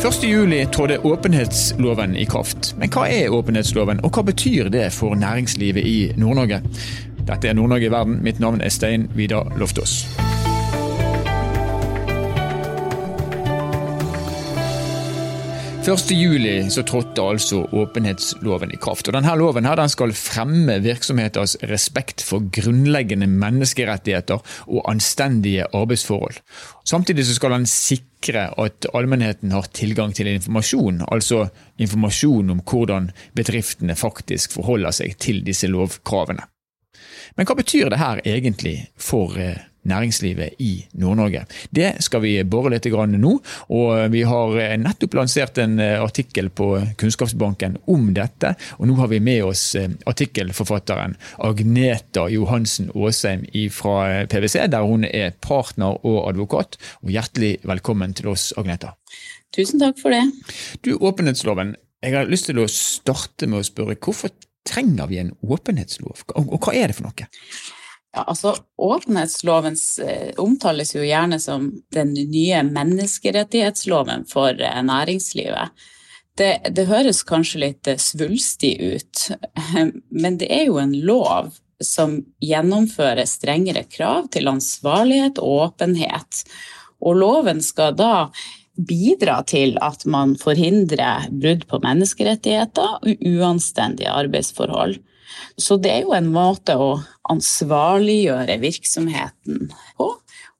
1.7 trådte åpenhetsloven i kraft. Men hva er åpenhetsloven, og hva betyr det for næringslivet i Nord-Norge? Dette er Nord-Norge i verden. Mitt navn er Stein Vidar Loftaas. 1.7 så trådte altså åpenhetsloven i kraft. og denne Loven her, den skal fremme virksomheters respekt for grunnleggende menneskerettigheter og anstendige arbeidsforhold. Samtidig så skal den sikre at allmennheten har tilgang til informasjon, altså informasjon om hvordan bedriftene faktisk forholder seg til disse lovkravene. Men hva betyr det her egentlig for eh, næringslivet i Nord-Norge. Det skal vi bore litt nå. og Vi har nettopp lansert en eh, artikkel på Kunnskapsbanken om dette. og Nå har vi med oss eh, artikkelforfatteren Agneta Johansen Aasheim fra PwC, der hun er partner og advokat. Og Hjertelig velkommen til oss, Agneta. Tusen takk for det. Du, Åpenhetsloven. Jeg har lyst til å starte med å spørre hvorfor trenger vi en åpenhetslov, og hva er det for noe? Ja, altså Åpenhetsloven eh, omtales jo gjerne som den nye menneskerettighetsloven for eh, næringslivet. Det, det, høres kanskje litt eh, svulstig ut, men det er jo en lov som gjennomfører strengere krav til ansvarlighet og åpenhet. Og loven skal da bidra til at man forhindrer brudd på menneskerettigheter og uanstendige arbeidsforhold. Så det er jo en måte å ansvarliggjøre virksomheten på.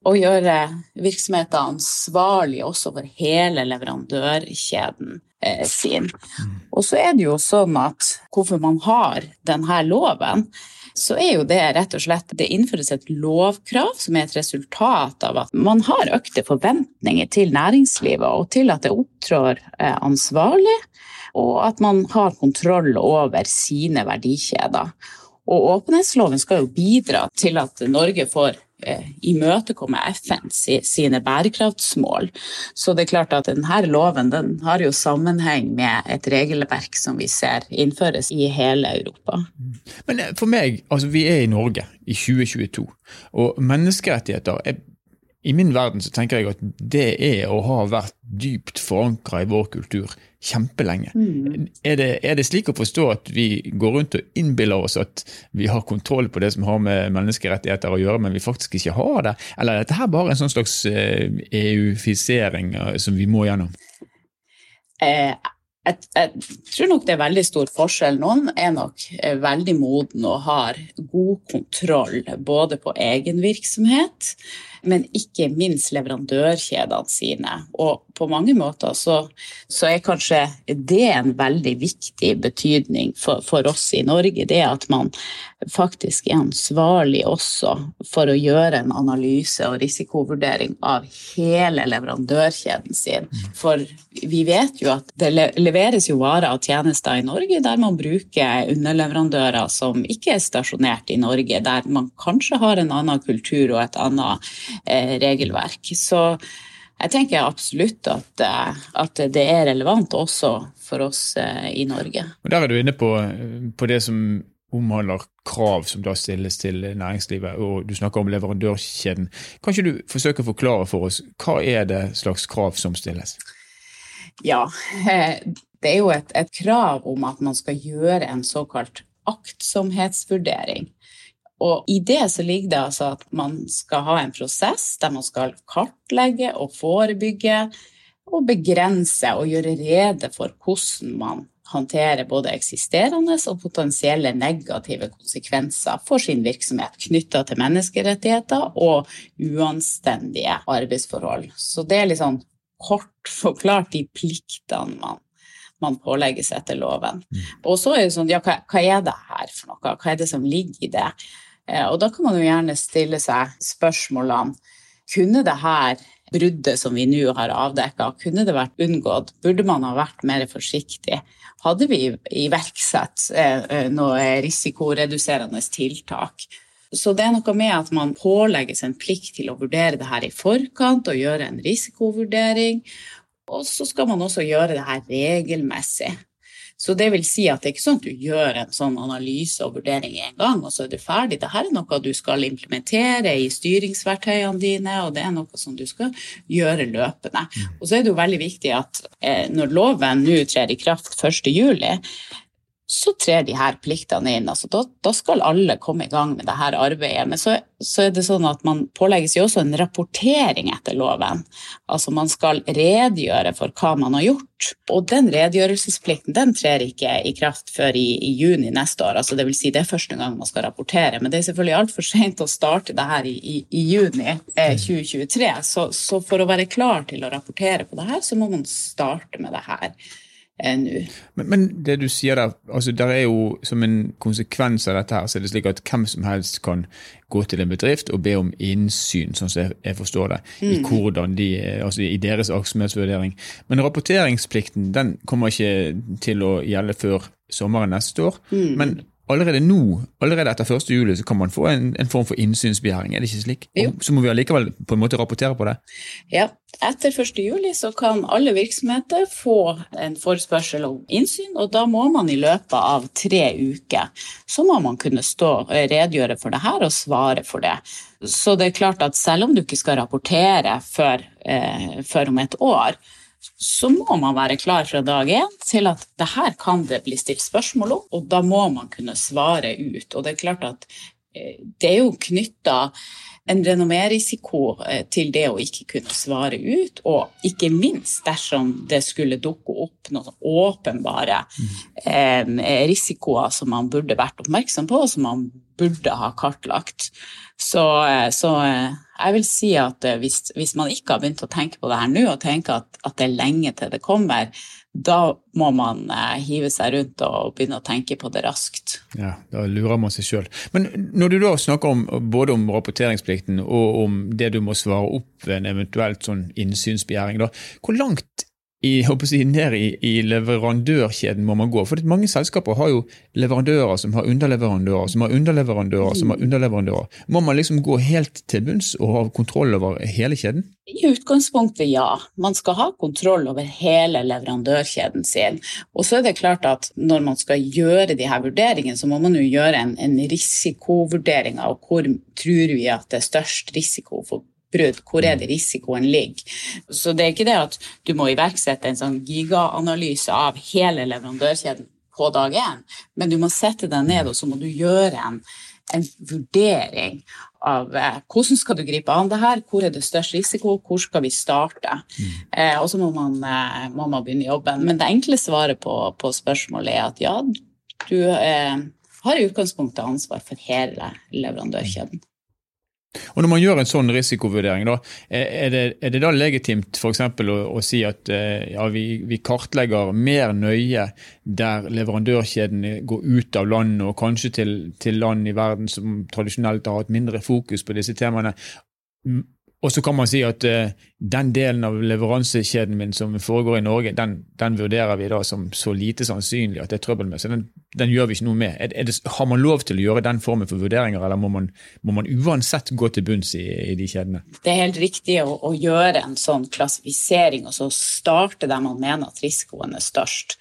Og gjøre virksomheten ansvarlig også for hele leverandørkjeden eh, sin. Mm. Og så er det jo sånn at hvorfor man har denne loven, så er jo det rett og slett Det innføres et lovkrav som er et resultat av at man har økte forventninger til næringslivet og til at det opptrår eh, ansvarlig og at man har kontroll over sine verdikjeder. Og åpenhetsloven skal jo bidra til at Norge får imøtekomme FN sine bærekraftsmål. Så det er klart at denne loven den har jo sammenheng med et regelverk som vi ser innføres i hele Europa. Men eh, for meg, altså vi er i Norge i 2022, og menneskerettigheter er i min verden så tenker jeg at det er og har vært dypt forankra i vår kultur kjempelenge. Mm. Er, det, er, det, slik å forstå at vi går rundt og innbiller oss at vi har kontroll på det som har med menneskerettigheter å gjøre, men vi faktisk ikke har det? Eller er dette her bare en sånn slags EU-fisering eh, eh, som vi må gjennom? Eh, jeg, jeg, tror nok det er veldig stor forskjell. Noen er nok veldig modne og har god kontroll både på egen virksomhet men ikke minst leverandørkjedene sine. Og på mange måter så, så, er kanskje det en veldig viktig betydning for, for, oss i Norge. Det at man faktisk er ansvarlig også for å gjøre en analyse og risikovurdering av hele leverandørkjeden sin. For vi vet jo at det leveres jo varer og tjenester i Norge der man bruker underleverandører som ikke er stasjonert i Norge, der man kanskje har en annen kultur og et annet regelverk. Så jeg tenker absolutt at, eh, at, det er relevant også for oss eh, i Norge. Og Der er du inne på, på det som omhandler krav som da stilles til næringslivet, og du snakker om leverandørkjeden. Kan ikke du forsøke å forklare for oss hva er det slags krav som stilles? Ja, eh, det er jo et, et krav om at man skal gjøre en såkalt aktsomhetsvurdering. Og i det så ligger det altså at man skal ha en prosess der man skal kartlegge og forebygge og begrense og gjøre rede for hvordan man håndterer både eksisterende og potensielle negative konsekvenser for sin virksomhet knytta til menneskerettigheter og uanstendige arbeidsforhold. Så det er litt sånn kort forklart de pliktene man man pålegges etter loven. Mm. Og så er det sånn, ja, hva, hva, er det her for noe? Hva er det som ligger i det? Eh, og da kan man jo gjerne stille seg spørsmålene kunne det her bruddet som vi nå har avdekka, kunne det vært unngått? Burde man ha vært mer forsiktig? Hadde vi iverksatt eh, eh, noe risikoreduserende tiltak? Så det er noe med at man pålegges en plikt til å vurdere det her i forkant og gjøre en risikovurdering. Og så skal man også gjøre det her regelmessig. Så det vil si at det er ikke sånn at du gjør en sånn analyse og vurdering en gang, og så er du ferdig. Dette er noe du skal implementere i styringsverktøyene dine, og det er noe som du skal gjøre løpende. Og så er det jo veldig viktig at eh, når loven nå trer i kraft 1.7, så trer de her pliktene inn. Altså, da, da, skal alle komme i gang med dette arbeidet. Men så, så, er det sånn at man pålegges jo også en rapportering etter loven. Altså man skal redegjøre for hva man har gjort. Og den redegjørelsesplikten den trer ikke i kraft før i, i juni neste år. Altså, det vil si det er første gang man skal rapportere. Men det er selvfølgelig altfor sent å starte det her i, i, i juni eh, 2023. Så, så for å være klar til å rapportere på det her, så må man starte med det her nå. Men, men, det du sier der, altså der er jo som en konsekvens av dette her, så er det slik at hvem som helst kan gå til en bedrift og be om innsyn, sånn som jeg forstår det, mm. i hvordan de, altså i deres aktsomhetsvurdering. Men rapporteringsplikten den kommer ikke til å gjelde før sommeren neste år. Mm. Men allerede nå, allerede etter 1. juli, så kan man få en, en form for innsynsbegjæring, er det ikke slik? Jo. Så må vi allikevel på en måte rapportere på det? Ja, etter 1. juli så kan alle virksomheter få en forespørsel om innsyn, og da må man i løpet av tre uker så må man kunne stå og redegjøre for det her og svare for det. Så det er klart at selv om du ikke skal rapportere før, eh, før om et år, så må man være klar fra dag én til at det her kan det bli stilt spørsmål om, og da må man kunne svare ut. Og det er klart at eh, det er jo knytta en renommérisiko eh, til det å ikke kunne svare ut, og ikke minst dersom det skulle dukke opp noen åpenbare mm. risikoer som man burde vært oppmerksom på, og som man burde ha kartlagt. Så, så jeg vil si at eh, hvis, hvis, man ikke har begynt å tenke på det her nå, og tenker at, at, det er lenge til det kommer, da må man eh, hive seg rundt og begynne å tenke på det raskt. Ja, Da lurer man seg sjøl. Men når du da snakker om, både om rapporteringsplikten og om det du må svare opp ved en eventuelt sånn innsynsbegjæring, da, hvor langt i, si, ned i, i, leverandørkjeden må man gå. For mange selskaper har jo leverandører som har underleverandører, som har underleverandører, som har underleverandører. Må man liksom gå helt til bunns og ha kontroll over hele kjeden? I utgangspunktet ja. Man skal ha kontroll over hele leverandørkjeden sin. Og så er det klart at når man skal gjøre de her vurderingene, så må man jo gjøre en, en risikovurdering av hvor tror vi at det er størst risiko for brudd. Hvor er det risikoen ligger? Så det er ikke det at du må iverksette en sånn gigaanalyse av hele leverandørkjeden på dag én, men du må sette deg ned og så må du gjøre en, en vurdering av eh, hvordan skal du gripe an det her, hvor er det størst risiko, hvor skal vi starte? Mm. Eh, og så må man, eh, må man, begynne jobben. Men det enkle svaret på, på spørsmålet er at ja, du eh, har i utgangspunktet ansvar for hele leverandørkjeden. Og Når man gjør en sånn risikovurdering, da, er, det, er det da legitimt for å, å si at eh, ja, vi, vi, kartlegger mer nøye der leverandørkjedene går ut av landet, og kanskje til, til land i verden som tradisjonelt har hatt mindre fokus på disse temaene, og så kan man si at uh, den delen av leveransekjeden min som foregår i Norge, den, den, vurderer vi da som så lite sannsynlig at det er trøbbel med. Så den, den gjør vi ikke noe med. Er, er det, har man lov til å gjøre den formen for vurderinger, eller må man, må man uansett gå til bunns i, i, de kjedene? Det er helt riktig å, å gjøre en sånn klassifisering og så starte der man mener at risikoen er størst.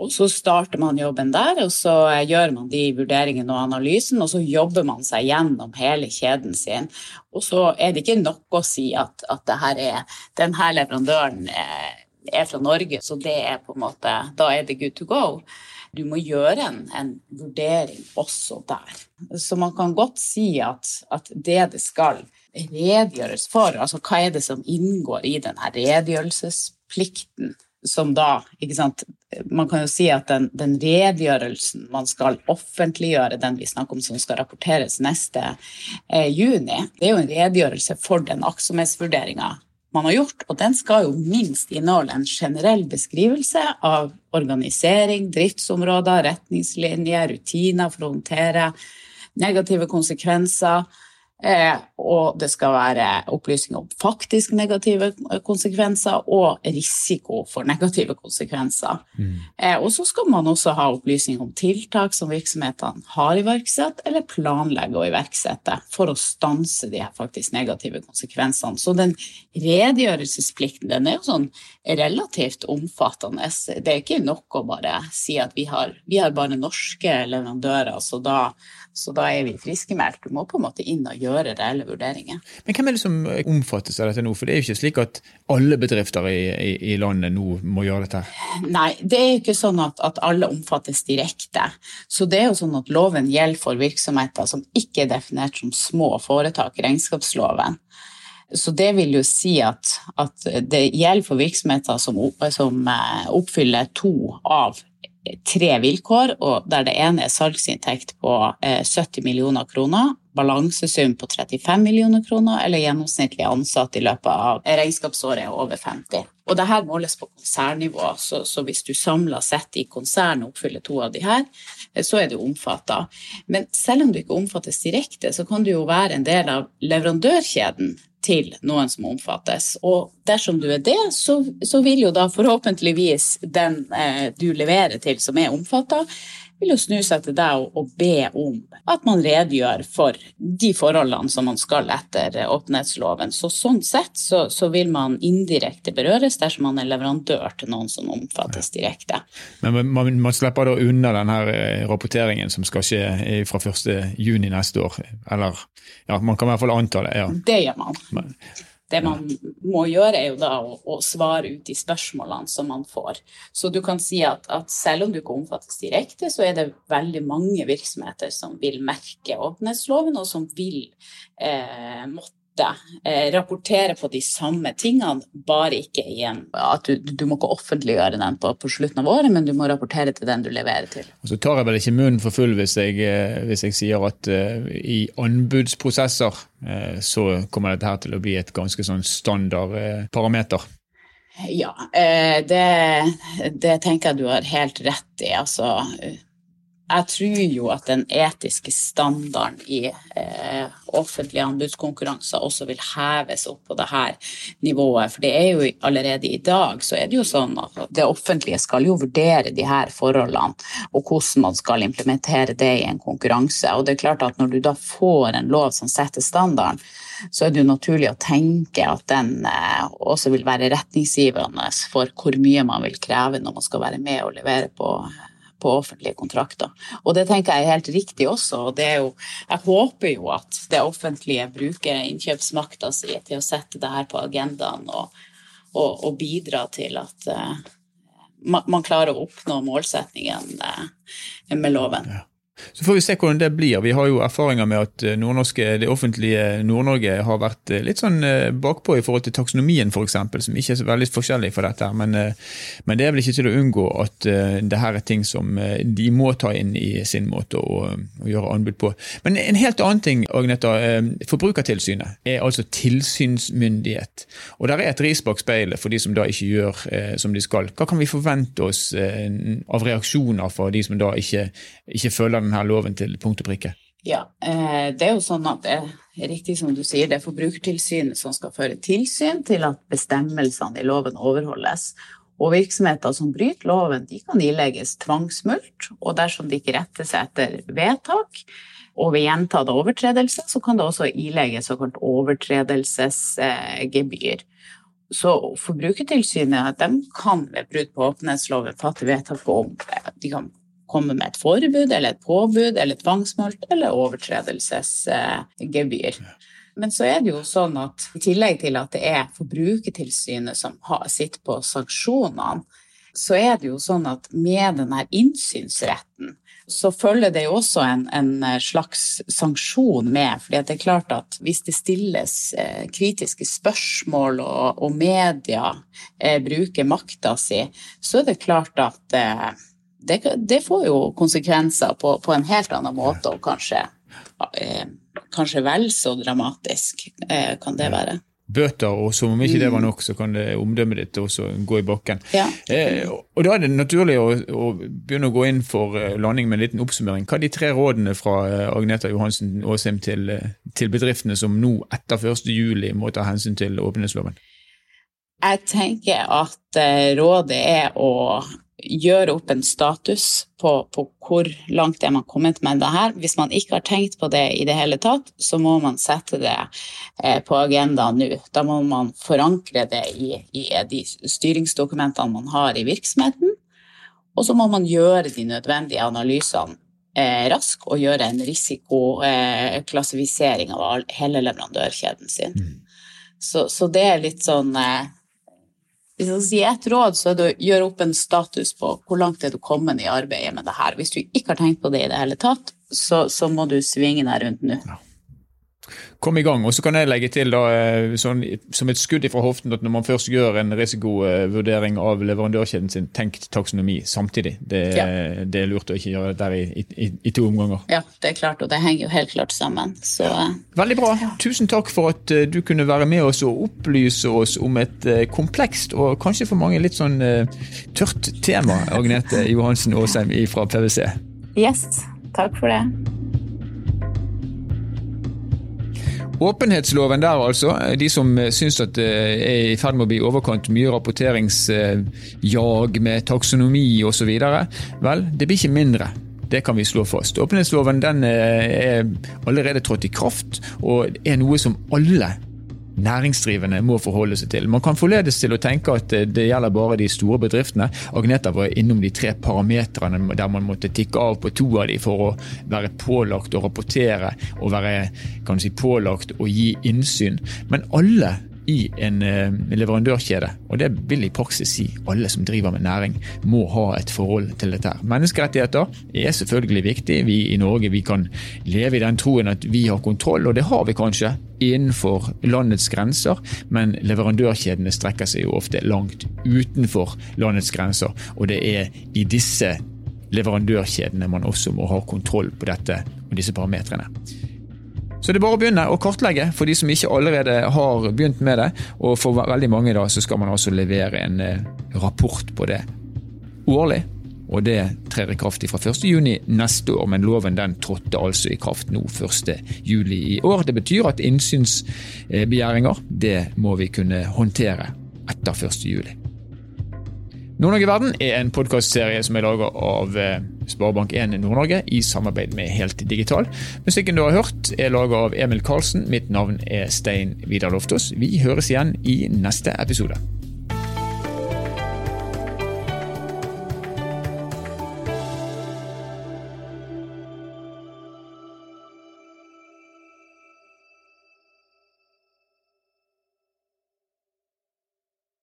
Og så starter man jobben der, og så gjør man de vurderingene og analysen, og så jobber man seg gjennom hele kjeden sin. Og så er det ikke nok å si at, at er, denne leverandøren er fra Norge, så det er på en måte, da er det good to go. Du må gjøre en, en vurdering også der. Så man kan godt si at, at det det skal redegjøres for, altså hva er det som inngår i denne redegjørelsesplikten, som da ikke sant, Man kan jo si at den, den, redegjørelsen man skal offentliggjøre, den vi snakker om som skal rapporteres neste eh, juni, det er jo en redegjørelse for den aktsomhetsvurderinga man har gjort, og den skal jo minst inneholde en generell beskrivelse av organisering, driftsområder, retningslinjer, rutiner for å håndtere negative konsekvenser og det skal være opplysning om faktisk negative konsekvenser og risiko for negative konsekvenser. Mm. Eh, og så skal man også ha opplysning om tiltak som virksomhetene har iverksatt eller planlegger å iverksette for å stanse de faktisk negative konsekvensene. Så den redegjørelsesplikten den er jo sånn relativt omfattende. Det er ikke nok å bare si at vi har, vi har bare norske leverandører, så da så da er vi friskmeldt. Du må på en måte inn og gjøre reelle vurderinger. Men hvem er det som omfattes av dette nå? For det er jo ikke slik at alle bedrifter i, i, i landet nå må gjøre dette? Nei, det er jo ikke sånn at, at, alle omfattes direkte. Så det er jo sånn at loven gjelder for virksomheter som ikke er definert som små foretak, regnskapsloven. Så det vil jo si at, at det gjelder for virksomheter som, som eh, oppfyller to av tre vilkår, og der det ene er salgsinntekt på 70 eh, millioner kroner, balansesum på 35 millioner kroner eller gjennomsnittlig ansatt i løpet av regnskapsåret er over 50. Og det måles på konsernnivå, så, så hvis du samla sett i konsernet oppfyller to av de her, eh, så er du omfatta. Men selv om du ikke omfattes direkte, så kan du jo være en del av leverandørkjeden til noen som omfattes. Og dersom du er det, så, så vil jo da forhåpentligvis den eh, du leverer til som er omfatta, vil jo snu seg til deg og, og, be om at man redegjør for de forholdene som man skal etter åpenhetsloven. Så sånn sett så, så, vil man indirekte berøres dersom man er leverandør til noen som omfattes direkte. Men man, man slipper da unna denne eh, rapporteringen som skal skje fra 1.6 neste år? Eller ja, man kan i hvert fall anta det? ja. Det gjør man. Men, det man må gjøre, er jo da å, å, svare ut de spørsmålene som man får. Så du kan si at, at, selv om du ikke omfattes direkte, så er det veldig mange virksomheter som vil merke åpenhetsloven, og som vil eh, måtte eh, rapportere på de samme tingene, bare ikke igjen at du, du må ikke offentliggjøre den på, på, slutten av året, men du må rapportere til den du leverer til. Og så tar jeg vel ikke munnen for full hvis jeg, eh, hvis jeg sier at uh, i anbudsprosesser uh, så kommer dette her til å bli et ganske sånn standard uh, parameter. Ja, det, det tenker jeg du har helt rett i. Altså jeg tror jo at den etiske standarden i eh, offentlige anbudskonkurranser også vil heves opp på det her nivået. For det er jo allerede i dag så er det jo sånn at det offentlige skal jo vurdere de her forholdene, og hvordan man skal implementere det i en konkurranse. Og det er klart at når du da får en lov som setter standarden, så er det jo naturlig å tenke at den eh, også vil være retningsgivende for hvor mye man vil kreve når man skal være med og levere på på offentlige kontrakter. Og det tenker jeg er helt riktig også. og jo, Jeg håper jo at det offentlige bruker innkjøpsmakta si til å sette det her på agendaen og, og, og bidra til at uh, man, man, klarer å oppnå målsettingen uh, med loven. Ja. Så får vi se hvordan det blir. Vi har jo erfaringer med at eh, det offentlige Nord-Norge har vært eh, litt sånn eh, bakpå i forhold til taksonomien f.eks., som ikke er så veldig forskjellig for dette. Men, men, det er vel ikke til å unngå at det her er ting som de må ta inn i sin måte å, å gjøre anbud på. Men en helt annen ting, Agneta. Forbrukertilsynet er altså tilsynsmyndighet. Og der er et ris bak speilet for de som da ikke gjør som de skal. Hva kan vi forvente oss av reaksjoner fra de som da ikke, ikke følger den denne loven til punkt og prikke? Ja, eh, det er jo sånn at det er riktig som du sier, det er Forbrukertilsynet som skal føre tilsyn til at bestemmelsene i loven overholdes. Og virksomheter som bryter loven, de kan ilegges tvangsmulkt. Og dersom de ikke retter seg etter vedtak og ved gjentatte overtredelse, så kan det også ilegges såkalt overtredelsesgebyr. Så Forbrukertilsynet kan ved brudd på åpenhetsloven fatte vedtak om de kan komme med et forbud eller et påbud eller tvangsmulkt eller overtredelsesgebyr. Men så er det jo sånn at i tillegg til at det er Forbrukertilsynet som sitter på sanksjonene, så er det jo sånn at med denne innsynsretten så følger det jo også en, en slags sanksjon med. fordi det er klart at hvis det stilles eh, kritiske spørsmål og, og media eh, bruker makta si, så er det klart at eh, det, det, får jo konsekvenser på, på, en helt annen måte, og kanskje, eh, kanskje vel så dramatisk eh, kan det være. bøter, og som om ikke det var nok, så kan det omdømmet ditt også gå i bakken. Ja. Eh, og Da er det naturlig å, å, begynne å gå inn for eh, landing med en liten oppsummering. Hva er de tre rådene fra Agneta Johansen Aasheim til, til bedriftene som nå etter 1.7 må ta hensyn til åpenhetsloven? Jeg tenker at rådet er å gjøre opp en status på, på, hvor langt er man kommet med det her. Hvis man ikke har tenkt på det i det hele tatt, så må man sette det eh, på agendaen nå. Da må man forankre det i, i, de styringsdokumentene man har i virksomheten. Og så må man gjøre de nødvendige analysene eh, raskt og gjøre en risikoklassifisering av hele leverandørkjeden sin. Mm. Så, så, det er litt sånn eh, hvis jeg skal si ett råd, så er det å gjøre opp en status på hvor langt er du kommet i arbeidet med det her. Hvis du ikke har tenkt på det i det hele tatt, så, så må du svinge deg rundt nå. Ja kom i gang. Og så kan jeg legge til da, eh, sånn, som et skudd fra hoften at når man først gjør en risikovurdering av leverandørkjeden sin, tenk taksonomi samtidig. Det, ja. det er lurt å ikke gjøre det der i, i, i, to omganger. Ja, det er klart, og det henger jo helt klart sammen. Så. Veldig bra. Ja. Tusen takk for at eh, du kunne være med oss og opplyse oss om et komplekst og kanskje for mange litt sånn uh, tørt tema, Agnete Johansen Aasheim fra PwC. Yes, takk for det. Åpenhetsloven der, altså. De som eh, syns at det er i ferd med å bli overkant mye rapporteringsjag med taksonomi osv. Vel, det blir ikke mindre. Det kan vi slå fast. Åpenhetsloven den eh, er allerede trådt i kraft, og er noe som alle næringsdrivende må forholde seg til. Man kan forledes til å tenke at det gjelder bare de store bedriftene. Agneta var innom de tre parametrene der man måtte tikke av på to av de for å være pålagt å rapportere og være si, pålagt å gi innsyn. Men alle i en eh, leverandørkjede, og det vil i praksis si alle som driver med næring, må ha et forhold til dette. Menneskerettigheter er selvfølgelig viktig. Vi i Norge vi kan leve i den troen at vi har kontroll, og det har vi kanskje innenfor landets grenser, men leverandørkjedene strekker seg jo ofte langt utenfor landets grenser. Og det er i disse leverandørkjedene man også må ha kontroll på dette og disse parametrene. Så det er bare å begynne å kartlegge for de som ikke allerede har begynt med det. Og for veldig mange da så skal man altså levere en eh, rapport på det årlig. Og det trer i kraft fra 1.6 neste år, men loven den trådte altså i kraft nå 1.7 i år. Det betyr at innsynsbegjæringer det må vi kunne håndtere etter 1.7. Nord-Norge Verden er en podkastserie som er laga av eh, Sparebank1 Nord-Norge i samarbeid med Helt Digital. Musikken du har hørt er laga av Emil Karlsen. Mitt navn er Stein Vidar Loftaas. Vi høres igjen i neste episode.